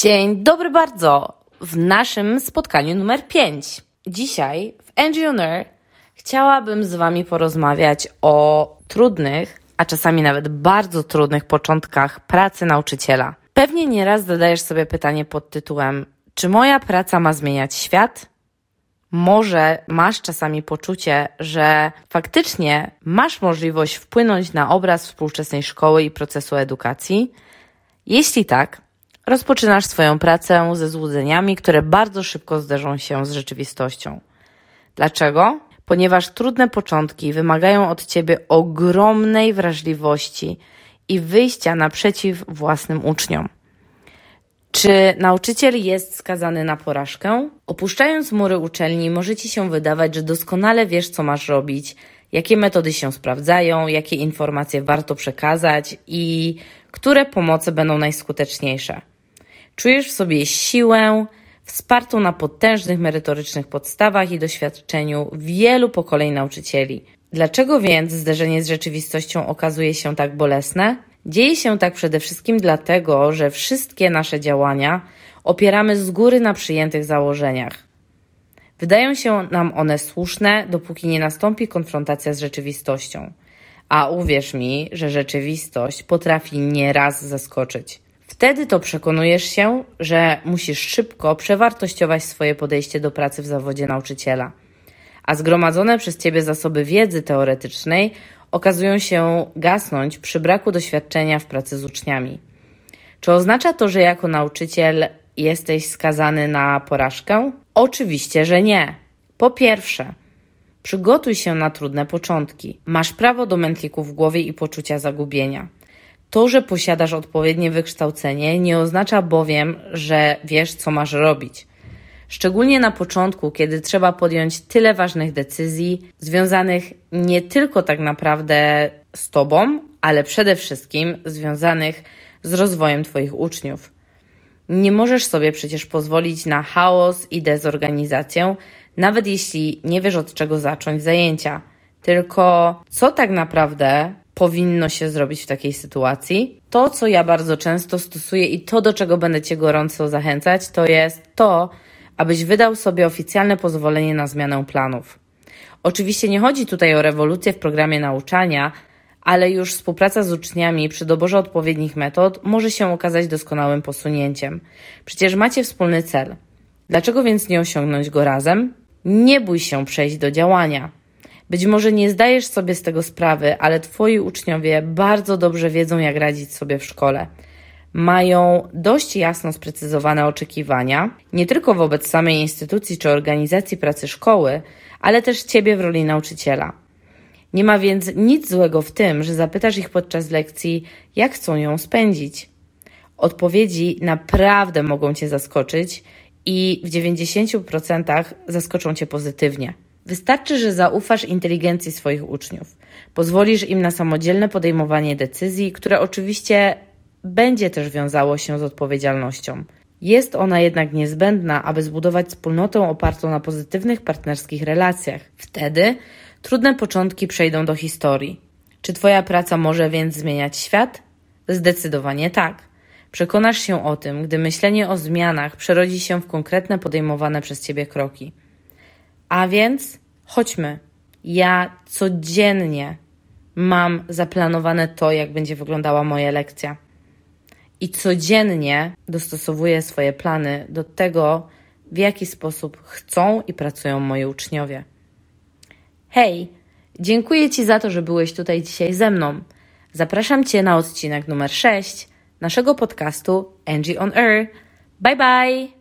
Dzień dobry bardzo w naszym spotkaniu numer 5. Dzisiaj w Air chciałabym z Wami porozmawiać o trudnych, a czasami nawet bardzo trudnych początkach pracy nauczyciela. Pewnie nieraz zadajesz sobie pytanie pod tytułem: Czy moja praca ma zmieniać świat? Może masz czasami poczucie, że faktycznie masz możliwość wpłynąć na obraz współczesnej szkoły i procesu edukacji? Jeśli tak, rozpoczynasz swoją pracę ze złudzeniami, które bardzo szybko zderzą się z rzeczywistością. Dlaczego? Ponieważ trudne początki wymagają od ciebie ogromnej wrażliwości i wyjścia naprzeciw własnym uczniom. Czy nauczyciel jest skazany na porażkę? Opuszczając mury uczelni, może ci się wydawać, że doskonale wiesz, co masz robić, jakie metody się sprawdzają, jakie informacje warto przekazać i które pomocy będą najskuteczniejsze. Czujesz w sobie siłę, wspartą na potężnych merytorycznych podstawach i doświadczeniu wielu pokoleń nauczycieli. Dlaczego więc zderzenie z rzeczywistością okazuje się tak bolesne? Dzieje się tak przede wszystkim dlatego, że wszystkie nasze działania opieramy z góry na przyjętych założeniach. Wydają się nam one słuszne, dopóki nie nastąpi konfrontacja z rzeczywistością. A uwierz mi, że rzeczywistość potrafi nieraz zaskoczyć. Wtedy to przekonujesz się, że musisz szybko przewartościować swoje podejście do pracy w zawodzie nauczyciela. A zgromadzone przez ciebie zasoby wiedzy teoretycznej okazują się gasnąć przy braku doświadczenia w pracy z uczniami. Czy oznacza to, że jako nauczyciel jesteś skazany na porażkę? Oczywiście, że nie. Po pierwsze, przygotuj się na trudne początki. Masz prawo do mętlików w głowie i poczucia zagubienia. To, że posiadasz odpowiednie wykształcenie, nie oznacza bowiem, że wiesz, co masz robić. Szczególnie na początku, kiedy trzeba podjąć tyle ważnych decyzji, związanych nie tylko tak naprawdę z Tobą, ale przede wszystkim związanych z rozwojem Twoich uczniów. Nie możesz sobie przecież pozwolić na chaos i dezorganizację, nawet jeśli nie wiesz od czego zacząć zajęcia. Tylko co tak naprawdę powinno się zrobić w takiej sytuacji? To, co ja bardzo często stosuję i to, do czego będę Cię gorąco zachęcać, to jest to, abyś wydał sobie oficjalne pozwolenie na zmianę planów. Oczywiście nie chodzi tutaj o rewolucję w programie nauczania, ale już współpraca z uczniami przy doborze odpowiednich metod może się okazać doskonałym posunięciem. Przecież macie wspólny cel. Dlaczego więc nie osiągnąć go razem? Nie bój się przejść do działania. Być może nie zdajesz sobie z tego sprawy, ale Twoi uczniowie bardzo dobrze wiedzą, jak radzić sobie w szkole. Mają dość jasno sprecyzowane oczekiwania, nie tylko wobec samej instytucji czy organizacji pracy szkoły, ale też Ciebie w roli nauczyciela. Nie ma więc nic złego w tym, że zapytasz ich podczas lekcji, jak chcą ją spędzić. Odpowiedzi naprawdę mogą Cię zaskoczyć i w 90% zaskoczą Cię pozytywnie. Wystarczy, że zaufasz inteligencji swoich uczniów. Pozwolisz im na samodzielne podejmowanie decyzji, które oczywiście będzie też wiązało się z odpowiedzialnością. Jest ona jednak niezbędna, aby zbudować wspólnotę opartą na pozytywnych partnerskich relacjach. Wtedy trudne początki przejdą do historii. Czy Twoja praca może więc zmieniać świat? Zdecydowanie tak. Przekonasz się o tym, gdy myślenie o zmianach przerodzi się w konkretne podejmowane przez Ciebie kroki. A więc chodźmy. Ja codziennie mam zaplanowane to, jak będzie wyglądała moja lekcja. I codziennie dostosowuję swoje plany do tego, w jaki sposób chcą i pracują moi uczniowie. Hej, dziękuję Ci za to, że byłeś tutaj dzisiaj ze mną. Zapraszam Cię na odcinek numer 6 naszego podcastu Angie on Air. Bye bye!